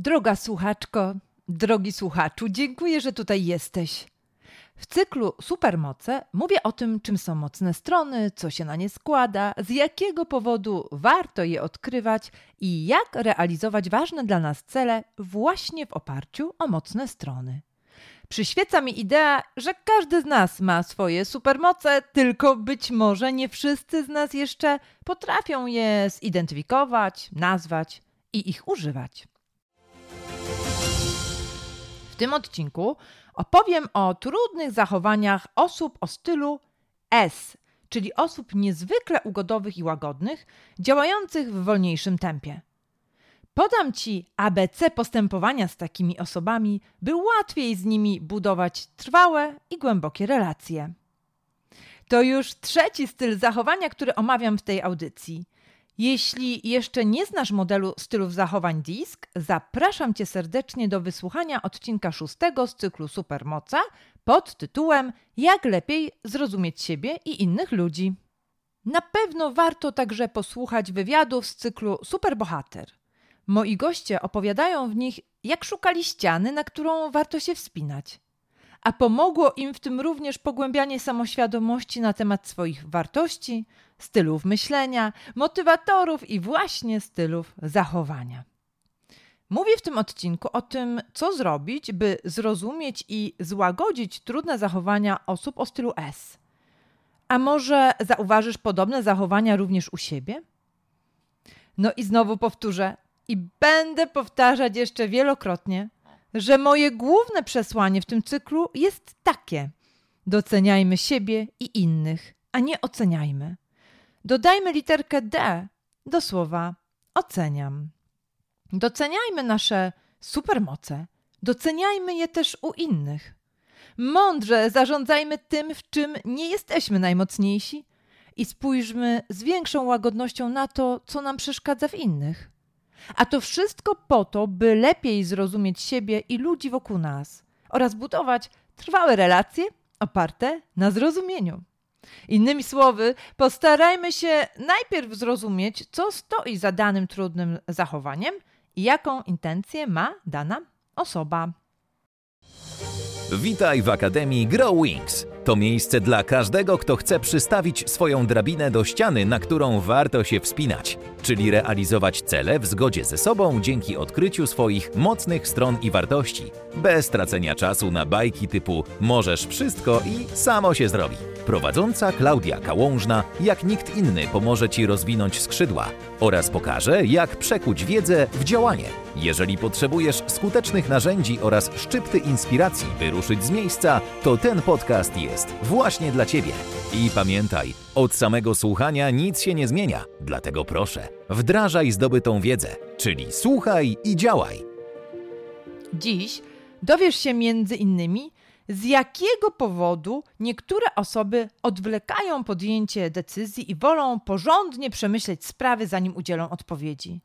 Droga słuchaczko, drogi słuchaczu, dziękuję, że tutaj jesteś. W cyklu Supermoce mówię o tym, czym są mocne strony, co się na nie składa, z jakiego powodu warto je odkrywać i jak realizować ważne dla nas cele właśnie w oparciu o mocne strony. Przyświeca mi idea, że każdy z nas ma swoje supermoce, tylko być może nie wszyscy z nas jeszcze potrafią je zidentyfikować, nazwać i ich używać. Tym odcinku opowiem o trudnych zachowaniach osób o stylu S, czyli osób niezwykle ugodowych i łagodnych, działających w wolniejszym tempie. Podam Ci ABC postępowania z takimi osobami, by łatwiej z nimi budować trwałe i głębokie relacje. To już trzeci styl zachowania, który omawiam w tej audycji. Jeśli jeszcze nie znasz modelu stylów zachowań DISK, zapraszam Cię serdecznie do wysłuchania odcinka szóstego z cyklu Supermoca pod tytułem Jak lepiej zrozumieć siebie i innych ludzi. Na pewno warto także posłuchać wywiadów z cyklu Superbohater. Moi goście opowiadają w nich, jak szukali ściany, na którą warto się wspinać. A pomogło im w tym również pogłębianie samoświadomości na temat swoich wartości, stylów myślenia, motywatorów i właśnie stylów zachowania. Mówię w tym odcinku o tym, co zrobić, by zrozumieć i złagodzić trudne zachowania osób o stylu S. A może zauważysz podobne zachowania również u siebie? No i znowu powtórzę, i będę powtarzać jeszcze wielokrotnie, że moje główne przesłanie w tym cyklu jest takie: doceniajmy siebie i innych, a nie oceniajmy. Dodajmy literkę D do słowa oceniam. Doceniajmy nasze supermoce, doceniajmy je też u innych. Mądrze zarządzajmy tym, w czym nie jesteśmy najmocniejsi i spójrzmy z większą łagodnością na to, co nam przeszkadza w innych. A to wszystko po to, by lepiej zrozumieć siebie i ludzi wokół nas oraz budować trwałe relacje oparte na zrozumieniu. Innymi słowy, postarajmy się najpierw zrozumieć, co stoi za danym trudnym zachowaniem i jaką intencję ma dana osoba. Witaj w Akademii Grow Wings. To miejsce dla każdego, kto chce przystawić swoją drabinę do ściany, na którą warto się wspinać, czyli realizować cele w zgodzie ze sobą dzięki odkryciu swoich mocnych stron i wartości, bez tracenia czasu na bajki typu możesz wszystko i samo się zrobi. Prowadząca Klaudia Kałążna, jak nikt inny, pomoże Ci rozwinąć skrzydła oraz pokaże, jak przekuć wiedzę w działanie. Jeżeli potrzebujesz skutecznych narzędzi oraz szczypty inspiracji, by ruszyć z miejsca, to ten podcast jest właśnie dla Ciebie. I pamiętaj, od samego słuchania nic się nie zmienia, dlatego proszę, wdrażaj zdobytą wiedzę, czyli słuchaj i działaj. Dziś dowiesz się między innymi, z jakiego powodu niektóre osoby odwlekają podjęcie decyzji i wolą porządnie przemyśleć sprawy, zanim udzielą odpowiedzi.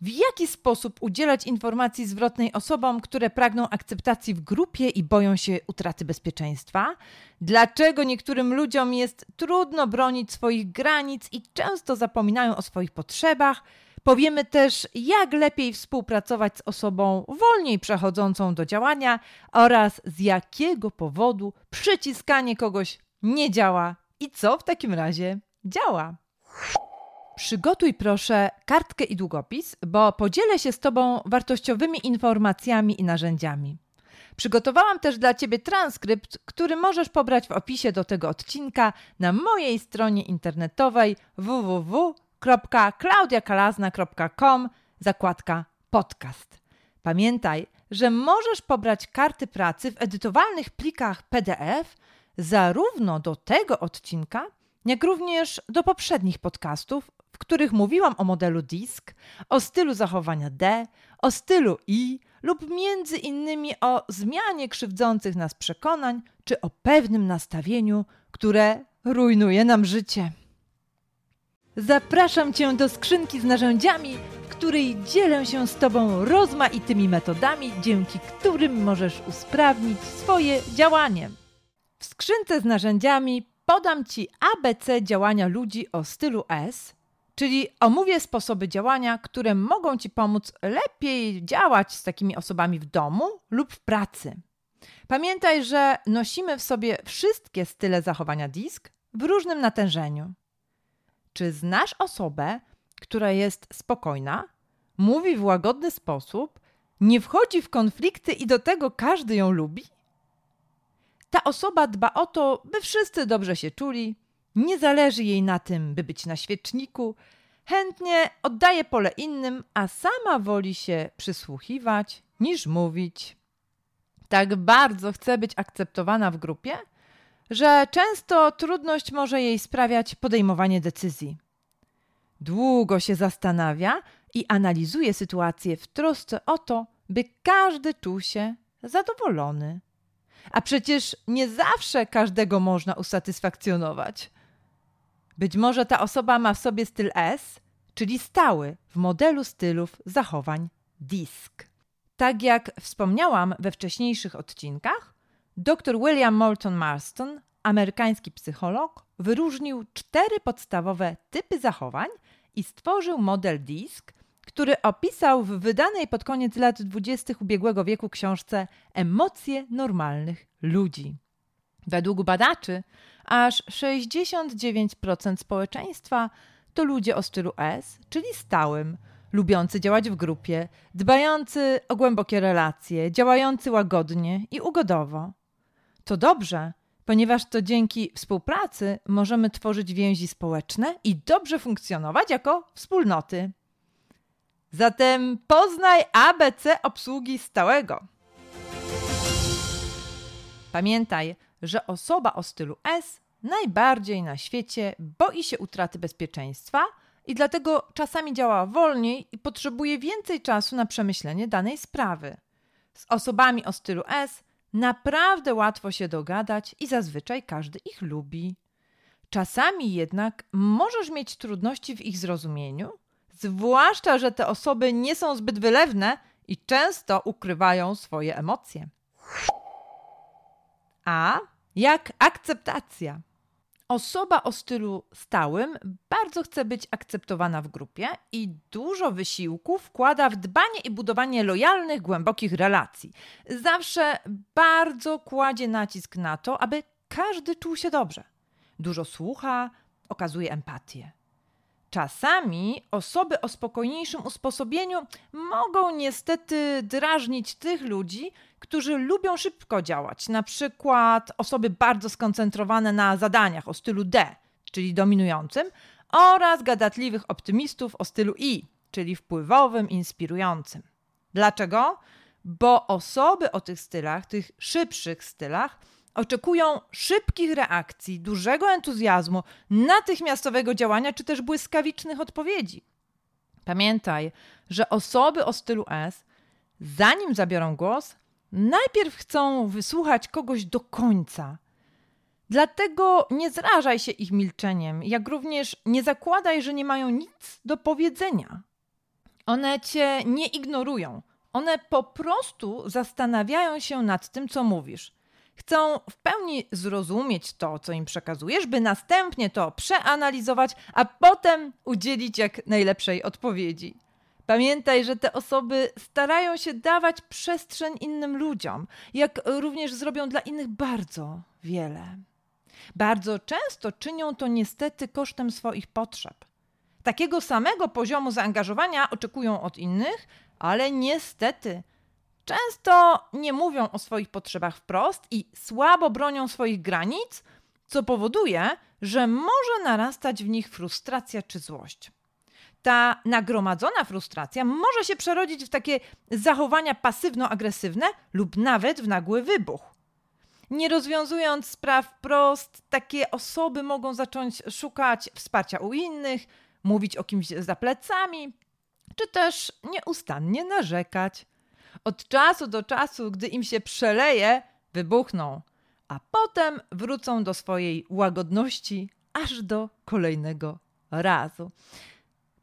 W jaki sposób udzielać informacji zwrotnej osobom, które pragną akceptacji w grupie i boją się utraty bezpieczeństwa? Dlaczego niektórym ludziom jest trudno bronić swoich granic i często zapominają o swoich potrzebach? Powiemy też, jak lepiej współpracować z osobą wolniej przechodzącą do działania oraz z jakiego powodu przyciskanie kogoś nie działa i co w takim razie działa. Przygotuj proszę kartkę i długopis, bo podzielę się z Tobą wartościowymi informacjami i narzędziami. Przygotowałam też dla Ciebie transkrypt, który możesz pobrać w opisie do tego odcinka na mojej stronie internetowej www.klaudiakalazna.com zakładka podcast. Pamiętaj, że możesz pobrać karty pracy w edytowalnych plikach PDF zarówno do tego odcinka, jak również do poprzednich podcastów w których mówiłam o modelu DISK, o stylu zachowania D, o stylu I lub między innymi o zmianie krzywdzących nas przekonań czy o pewnym nastawieniu, które rujnuje nam życie. Zapraszam Cię do skrzynki z narzędziami, w której dzielę się z Tobą rozmaitymi metodami, dzięki którym możesz usprawnić swoje działanie. W skrzynce z narzędziami podam Ci ABC działania ludzi o stylu S, Czyli omówię sposoby działania, które mogą Ci pomóc lepiej działać z takimi osobami w domu lub w pracy. Pamiętaj, że nosimy w sobie wszystkie style zachowania disk w różnym natężeniu. Czy znasz osobę, która jest spokojna, mówi w łagodny sposób, nie wchodzi w konflikty i do tego każdy ją lubi? Ta osoba dba o to, by wszyscy dobrze się czuli, nie zależy jej na tym, by być na świeczniku, chętnie oddaje pole innym, a sama woli się przysłuchiwać niż mówić. Tak bardzo chce być akceptowana w grupie, że często trudność może jej sprawiać podejmowanie decyzji. Długo się zastanawia i analizuje sytuację w trosce o to, by każdy czuł się zadowolony. A przecież nie zawsze każdego można usatysfakcjonować. Być może ta osoba ma w sobie styl S, czyli stały w modelu stylów zachowań DISC. Tak jak wspomniałam we wcześniejszych odcinkach, dr William Moulton Marston, amerykański psycholog, wyróżnił cztery podstawowe typy zachowań i stworzył model DISC, który opisał w wydanej pod koniec lat 20. ubiegłego wieku książce Emocje normalnych ludzi. Według badaczy, aż 69% społeczeństwa to ludzie o stylu S, czyli stałym, lubiący działać w grupie, dbający o głębokie relacje, działający łagodnie i ugodowo. To dobrze, ponieważ to dzięki współpracy możemy tworzyć więzi społeczne i dobrze funkcjonować jako wspólnoty. Zatem poznaj ABC obsługi stałego. Pamiętaj, że osoba o stylu S najbardziej na świecie boi się utraty bezpieczeństwa i dlatego czasami działa wolniej i potrzebuje więcej czasu na przemyślenie danej sprawy. Z osobami o stylu S naprawdę łatwo się dogadać i zazwyczaj każdy ich lubi. Czasami jednak możesz mieć trudności w ich zrozumieniu, zwłaszcza, że te osoby nie są zbyt wylewne i często ukrywają swoje emocje. A jak akceptacja. Osoba o stylu stałym bardzo chce być akceptowana w grupie i dużo wysiłku wkłada w dbanie i budowanie lojalnych, głębokich relacji. Zawsze bardzo kładzie nacisk na to, aby każdy czuł się dobrze. Dużo słucha, okazuje empatię. Czasami osoby o spokojniejszym usposobieniu mogą niestety drażnić tych ludzi, którzy lubią szybko działać, na przykład osoby bardzo skoncentrowane na zadaniach o stylu D, czyli dominującym, oraz gadatliwych optymistów o stylu I, czyli wpływowym, inspirującym. Dlaczego? Bo osoby o tych stylach, tych szybszych stylach, oczekują szybkich reakcji, dużego entuzjazmu, natychmiastowego działania czy też błyskawicznych odpowiedzi. Pamiętaj, że osoby o stylu S, zanim zabiorą głos, najpierw chcą wysłuchać kogoś do końca. Dlatego nie zrażaj się ich milczeniem, jak również nie zakładaj, że nie mają nic do powiedzenia. One cię nie ignorują, one po prostu zastanawiają się nad tym, co mówisz. Chcą w pełni zrozumieć to, co im przekazujesz, by następnie to przeanalizować, a potem udzielić jak najlepszej odpowiedzi. Pamiętaj, że te osoby starają się dawać przestrzeń innym ludziom, jak również zrobią dla innych bardzo wiele. Bardzo często czynią to niestety kosztem swoich potrzeb. Takiego samego poziomu zaangażowania oczekują od innych, ale niestety często nie mówią o swoich potrzebach wprost i słabo bronią swoich granic, co powoduje, że może narastać w nich frustracja czy złość ta nagromadzona frustracja może się przerodzić w takie zachowania pasywno-agresywne lub nawet w nagły wybuch. Nie rozwiązując spraw wprost, takie osoby mogą zacząć szukać wsparcia u innych, mówić o kimś za plecami, czy też nieustannie narzekać. Od czasu do czasu, gdy im się przeleje, wybuchną, a potem wrócą do swojej łagodności aż do kolejnego razu.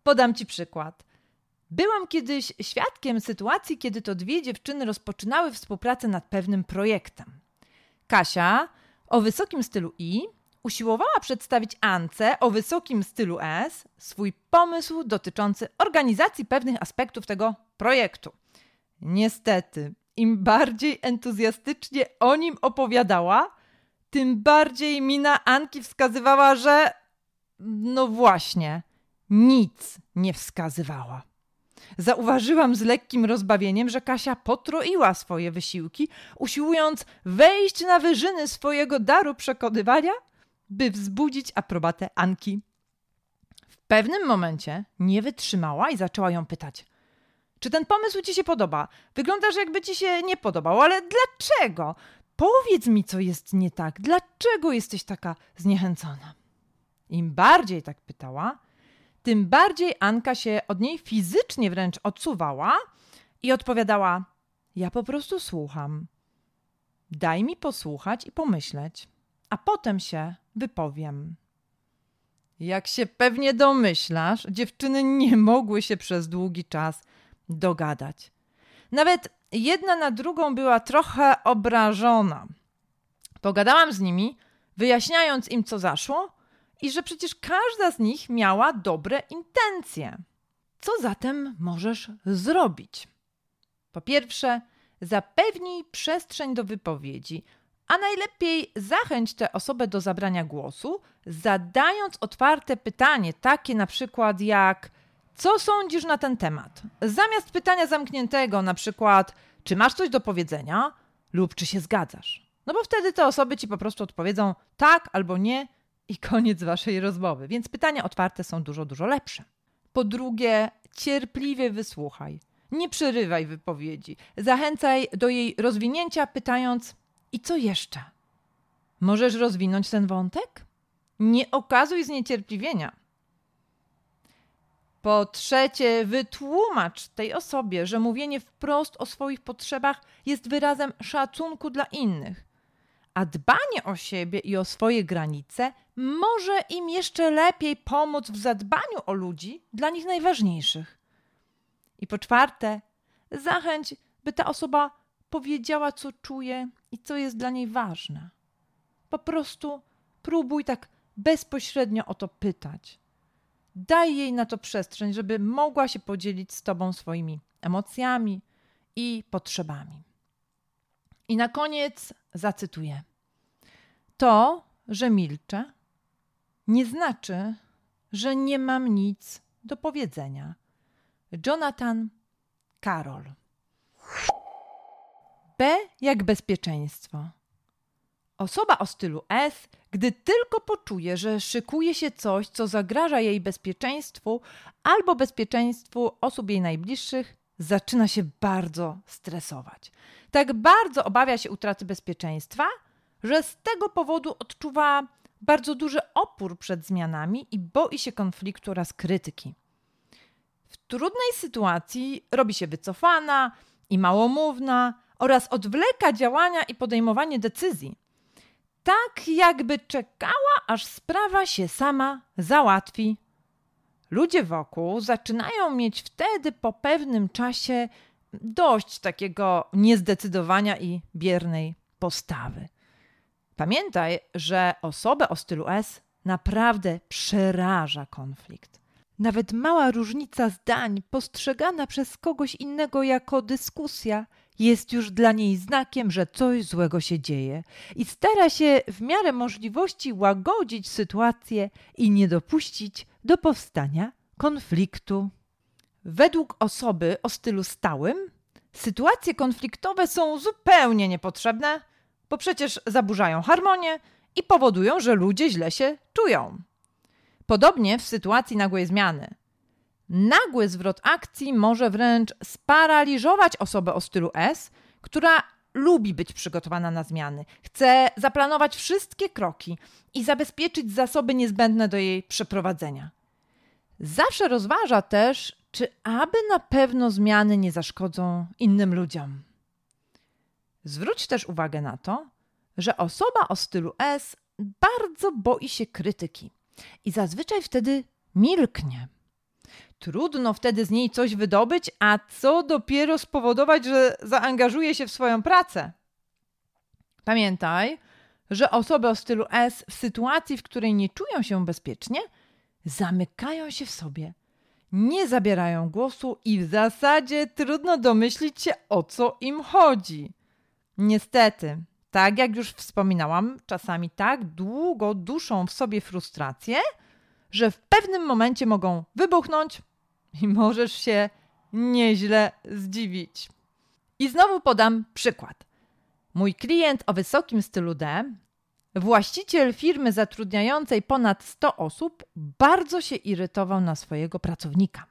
Podam Ci przykład. Byłam kiedyś świadkiem sytuacji, kiedy to dwie dziewczyny rozpoczynały współpracę nad pewnym projektem. Kasia, o wysokim stylu I, usiłowała przedstawić Ance o wysokim stylu S swój pomysł dotyczący organizacji pewnych aspektów tego projektu. Niestety, im bardziej entuzjastycznie o nim opowiadała, tym bardziej mina Anki wskazywała, że no właśnie, nic nie wskazywała. Zauważyłam z lekkim rozbawieniem, że Kasia potroiła swoje wysiłki, usiłując wejść na wyżyny swojego daru przekonywania, by wzbudzić aprobatę Anki. W pewnym momencie nie wytrzymała i zaczęła ją pytać: Czy ten pomysł ci się podoba? Wyglądasz, jakby ci się nie podobał, ale dlaczego? Powiedz mi, co jest nie tak. Dlaczego jesteś taka zniechęcona? Im bardziej tak pytała, tym bardziej Anka się od niej fizycznie wręcz odsuwała i odpowiadała: Ja po prostu słucham. Daj mi posłuchać i pomyśleć, a potem się wypowiem. Jak się pewnie domyślasz, dziewczyny nie mogły się przez długi czas dogadać. Nawet jedna na drugą była trochę obrażona. Pogadałam z nimi, wyjaśniając im, co zaszło, i że przecież każda z nich miała dobre intencje. Co zatem możesz zrobić? Po pierwsze, zapewnij przestrzeń do wypowiedzi, a najlepiej zachęć tę osobę do zabrania głosu, zadając otwarte pytanie, takie na przykład jak: Co sądzisz na ten temat? Zamiast pytania zamkniętego, na przykład: Czy masz coś do powiedzenia? lub czy się zgadzasz? No bo wtedy te osoby ci po prostu odpowiedzą tak albo nie i koniec waszej rozmowy. Więc pytania otwarte są dużo, dużo lepsze. Po drugie, cierpliwie wysłuchaj. Nie przerywaj wypowiedzi. Zachęcaj do jej rozwinięcia, pytając: I co jeszcze? Możesz rozwinąć ten wątek? Nie okazuj zniecierpliwienia. Po trzecie, wytłumacz tej osobie, że mówienie wprost o swoich potrzebach jest wyrazem szacunku dla innych a dbanie o siebie i o swoje granice może im jeszcze lepiej pomóc w zadbaniu o ludzi dla nich najważniejszych. I po czwarte, zachęć, by ta osoba powiedziała, co czuje i co jest dla niej ważne. Po prostu próbuj tak bezpośrednio o to pytać. Daj jej na to przestrzeń, żeby mogła się podzielić z Tobą swoimi emocjami i potrzebami. I na koniec zacytuję. To, że milczę, nie znaczy, że nie mam nic do powiedzenia. Jonathan Carroll. B jak bezpieczeństwo. Osoba o stylu S, gdy tylko poczuje, że szykuje się coś, co zagraża jej bezpieczeństwu albo bezpieczeństwu osób jej najbliższych, zaczyna się bardzo stresować. Tak bardzo obawia się utraty bezpieczeństwa, że z tego powodu odczuwa bardzo duży opór przed zmianami i boi się konfliktu oraz krytyki. W trudnej sytuacji robi się wycofana i małomówna oraz odwleka działania i podejmowanie decyzji. Tak, jakby czekała, aż sprawa się sama załatwi. Ludzie wokół zaczynają mieć wtedy po pewnym czasie dość takiego niezdecydowania i biernej postawy. Pamiętaj, że osobę o stylu S naprawdę przeraża konflikt. Nawet mała różnica zdań, postrzegana przez kogoś innego jako dyskusja, jest już dla niej znakiem, że coś złego się dzieje i stara się w miarę możliwości łagodzić sytuację i nie dopuścić do powstania konfliktu. Według osoby o stylu stałym, sytuacje konfliktowe są zupełnie niepotrzebne, bo przecież zaburzają harmonię i powodują, że ludzie źle się czują. Podobnie w sytuacji nagłej zmiany. Nagły zwrot akcji może wręcz sparaliżować osobę o stylu S, która lubi być przygotowana na zmiany, chce zaplanować wszystkie kroki i zabezpieczyć zasoby niezbędne do jej przeprowadzenia. Zawsze rozważa też, czy aby na pewno zmiany nie zaszkodzą innym ludziom. Zwróć też uwagę na to, że osoba o stylu S bardzo boi się krytyki i zazwyczaj wtedy milknie. Trudno wtedy z niej coś wydobyć, a co dopiero spowodować, że zaangażuje się w swoją pracę. Pamiętaj, że osoby o stylu S w sytuacji, w której nie czują się bezpiecznie, zamykają się w sobie, nie zabierają głosu i w zasadzie trudno domyślić się o co im chodzi. Niestety, tak jak już wspominałam, czasami tak długo duszą w sobie frustrację, że w pewnym momencie mogą wybuchnąć i możesz się nieźle zdziwić. I znowu podam przykład. Mój klient o wysokim stylu D, właściciel firmy zatrudniającej ponad 100 osób, bardzo się irytował na swojego pracownika.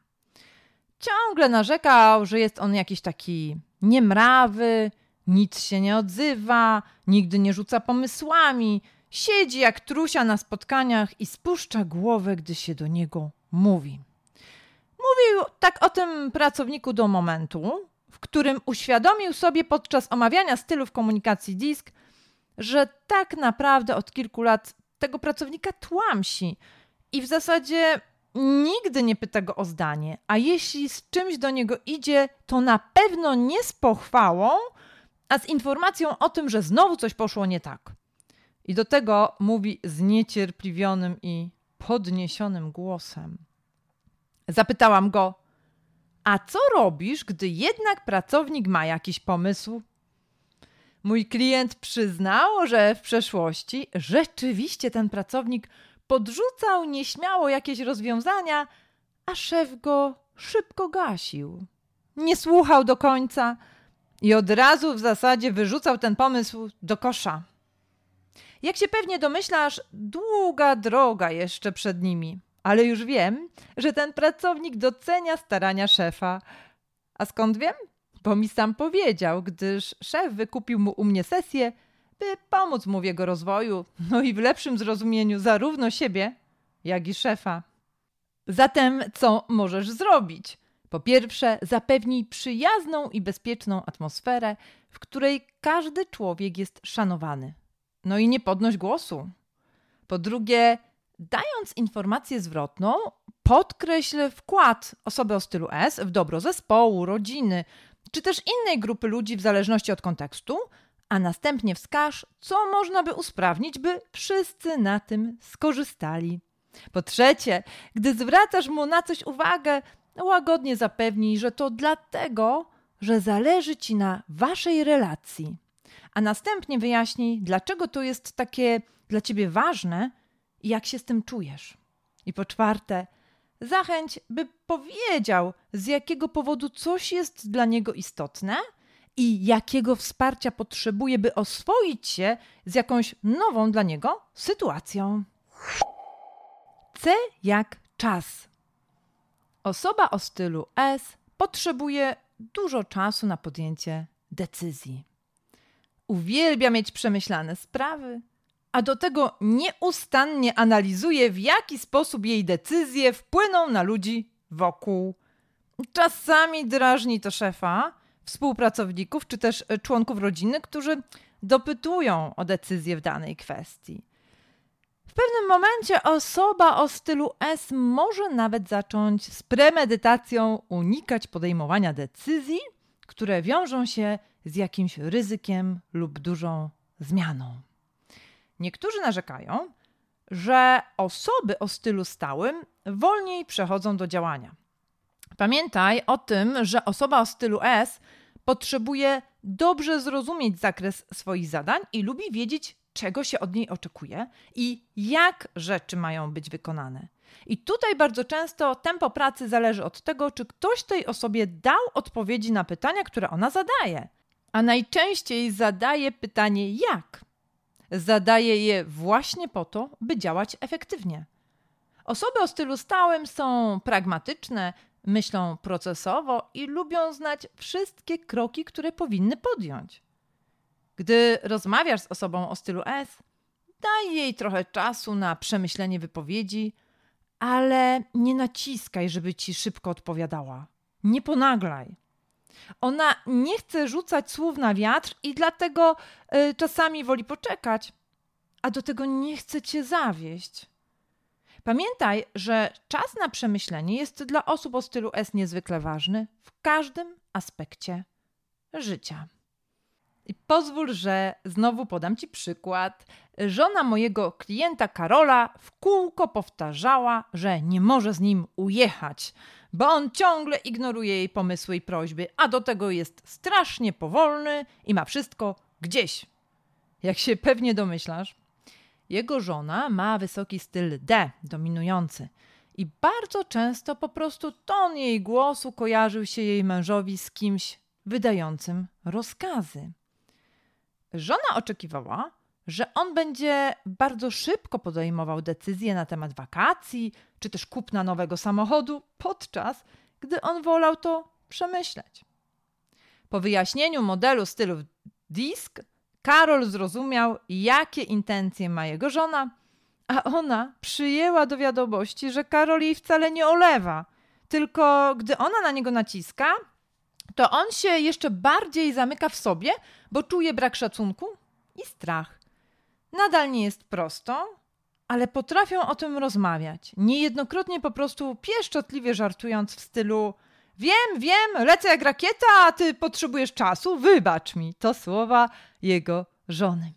Ciągle narzekał, że jest on jakiś taki niemrawy, nic się nie odzywa, nigdy nie rzuca pomysłami, siedzi jak trusia na spotkaniach i spuszcza głowę, gdy się do niego mówi. Mówił tak o tym pracowniku do momentu, w którym uświadomił sobie podczas omawiania stylów komunikacji DISK, że tak naprawdę od kilku lat tego pracownika tłamsi i w zasadzie nigdy nie pyta go o zdanie, a jeśli z czymś do niego idzie, to na pewno nie z pochwałą, a z informacją o tym, że znowu coś poszło nie tak. I do tego mówi zniecierpliwionym i podniesionym głosem. Zapytałam go: A co robisz, gdy jednak pracownik ma jakiś pomysł? Mój klient przyznał, że w przeszłości rzeczywiście ten pracownik podrzucał nieśmiało jakieś rozwiązania, a szef go szybko gasił. Nie słuchał do końca i od razu w zasadzie wyrzucał ten pomysł do kosza. Jak się pewnie domyślasz, długa droga jeszcze przed nimi, ale już wiem, że ten pracownik docenia starania szefa. A skąd wiem? Bo mi sam powiedział, gdyż szef wykupił mu u mnie sesję, by pomóc mu w jego rozwoju, no i w lepszym zrozumieniu zarówno siebie, jak i szefa. Zatem, co możesz zrobić? Po pierwsze, zapewnij przyjazną i bezpieczną atmosferę, w której każdy człowiek jest szanowany. No i nie podnoś głosu. Po drugie, dając informację zwrotną, podkreśl wkład osoby o stylu S w dobro zespołu, rodziny, czy też innej grupy ludzi w zależności od kontekstu, a następnie wskaż, co można by usprawnić, by wszyscy na tym skorzystali. Po trzecie, gdy zwracasz mu na coś uwagę, łagodnie zapewnij, że to dlatego, że zależy ci na waszej relacji. A następnie wyjaśnij, dlaczego to jest takie dla ciebie ważne i jak się z tym czujesz. I po czwarte, zachęć, by powiedział, z jakiego powodu coś jest dla niego istotne i jakiego wsparcia potrzebuje, by oswoić się z jakąś nową dla niego sytuacją. C jak czas. Osoba o stylu S potrzebuje dużo czasu na podjęcie decyzji. Uwielbia mieć przemyślane sprawy, a do tego nieustannie analizuje, w jaki sposób jej decyzje wpłyną na ludzi wokół. Czasami drażni to szefa, współpracowników czy też członków rodziny, którzy dopytują o decyzję w danej kwestii. W pewnym momencie osoba o stylu S może nawet zacząć z premedytacją unikać podejmowania decyzji, które wiążą się z jakimś ryzykiem lub dużą zmianą. Niektórzy narzekają, że osoby o stylu stałym wolniej przechodzą do działania. Pamiętaj o tym, że osoba o stylu S potrzebuje dobrze zrozumieć zakres swoich zadań i lubi wiedzieć, czego się od niej oczekuje i jak rzeczy mają być wykonane. I tutaj bardzo często tempo pracy zależy od tego, czy ktoś tej osobie dał odpowiedzi na pytania, które ona zadaje. A najczęściej zadaje pytanie jak. Zadaje je właśnie po to, by działać efektywnie. Osoby o stylu stałym są pragmatyczne, myślą procesowo i lubią znać wszystkie kroki, które powinny podjąć. Gdy rozmawiasz z osobą o stylu S, daj jej trochę czasu na przemyślenie wypowiedzi, ale nie naciskaj, żeby ci szybko odpowiadała. Nie ponaglaj. Ona nie chce rzucać słów na wiatr i dlatego y, czasami woli poczekać, a do tego nie chce cię zawieść. Pamiętaj, że czas na przemyślenie jest dla osób o stylu S niezwykle ważny w każdym aspekcie życia. I pozwól, że znowu podam Ci przykład. Żona mojego klienta Karola w kółko powtarzała, że nie może z nim ujechać, bo on ciągle ignoruje jej pomysły i prośby, a do tego jest strasznie powolny i ma wszystko gdzieś. Jak się pewnie domyślasz, jego żona ma wysoki styl D, dominujący. I bardzo często po prostu ton jej głosu kojarzył się jej mężowi z kimś wydającym rozkazy. Żona oczekiwała, że on będzie bardzo szybko podejmował decyzje na temat wakacji czy też kupna nowego samochodu, podczas gdy on wolał to przemyśleć. Po wyjaśnieniu modelu stylu disk, Karol zrozumiał, jakie intencje ma jego żona, a ona przyjęła do wiadomości, że Karol jej wcale nie olewa, tylko gdy ona na niego naciska, to on się jeszcze bardziej zamyka w sobie, bo czuje brak szacunku i strach. Nadal nie jest prosto, ale potrafią o tym rozmawiać. Niejednokrotnie po prostu pieszczotliwie żartując w stylu Wiem, wiem, lecę jak rakieta, a ty potrzebujesz czasu, wybacz mi. To słowa jego żony.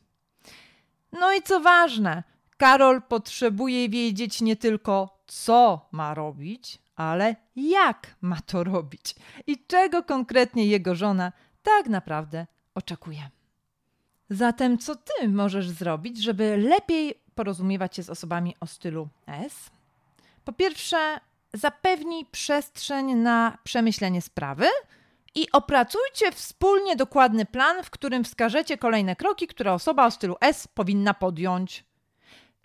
No i co ważne, Karol potrzebuje wiedzieć nie tylko, co ma robić, ale jak ma to robić i czego konkretnie jego żona tak naprawdę oczekuje. Zatem, co ty możesz zrobić, żeby lepiej porozumiewać się z osobami o stylu S? Po pierwsze, zapewnij przestrzeń na przemyślenie sprawy i opracujcie wspólnie dokładny plan, w którym wskażecie kolejne kroki, które osoba o stylu S powinna podjąć.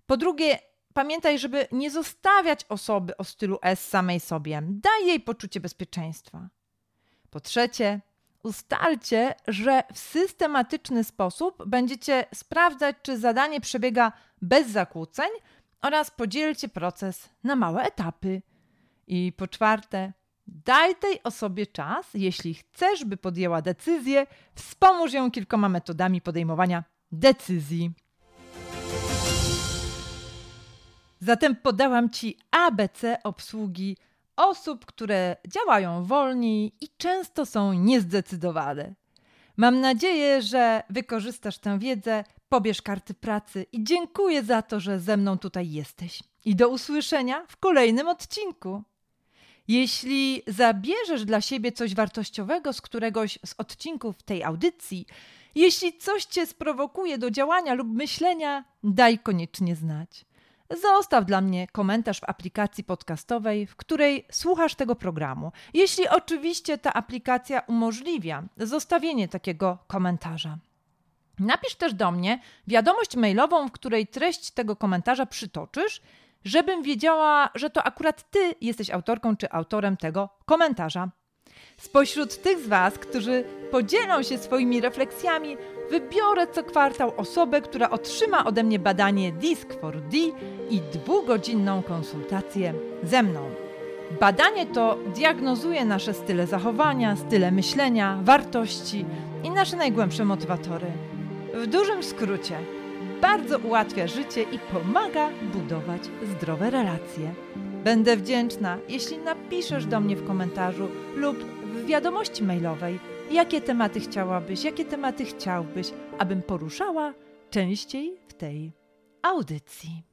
Po drugie, pamiętaj, żeby nie zostawiać osoby o stylu S samej sobie. Daj jej poczucie bezpieczeństwa. Po trzecie, ustalcie, że w systematyczny sposób będziecie sprawdzać, czy zadanie przebiega bez zakłóceń oraz podzielcie proces na małe etapy. I po czwarte, daj tej osobie czas, jeśli chcesz, by podjęła decyzję, wspomóż ją kilkoma metodami podejmowania decyzji. Zatem podałam Ci ABC obsługi osób, które działają wolniej i często są niezdecydowane. Mam nadzieję, że wykorzystasz tę wiedzę, pobierz karty pracy i dziękuję za to, że ze mną tutaj jesteś. I do usłyszenia w kolejnym odcinku. Jeśli zabierzesz dla siebie coś wartościowego z któregoś z odcinków tej audycji, jeśli coś cię sprowokuje do działania lub myślenia, daj koniecznie znać. Zostaw dla mnie komentarz w aplikacji podcastowej, w której słuchasz tego programu. Jeśli oczywiście ta aplikacja umożliwia zostawienie takiego komentarza. Napisz też do mnie wiadomość mailową, w której treść tego komentarza przytoczysz, żebym wiedziała, że to akurat ty jesteś autorką czy autorem tego komentarza. Spośród tych z Was, którzy podzielą się swoimi refleksjami, wybiorę co kwartał osobę, która otrzyma ode mnie badanie DISC-4D i dwugodzinną konsultację ze mną. Badanie to diagnozuje nasze style zachowania, style myślenia, wartości i nasze najgłębsze motywatory. W dużym skrócie, bardzo ułatwia życie i pomaga budować zdrowe relacje. Będę wdzięczna, jeśli napiszesz do mnie w komentarzu lub w wiadomości mailowej, jakie tematy chciałabyś, jakie tematy chciałbyś, abym poruszała częściej w tej audycji.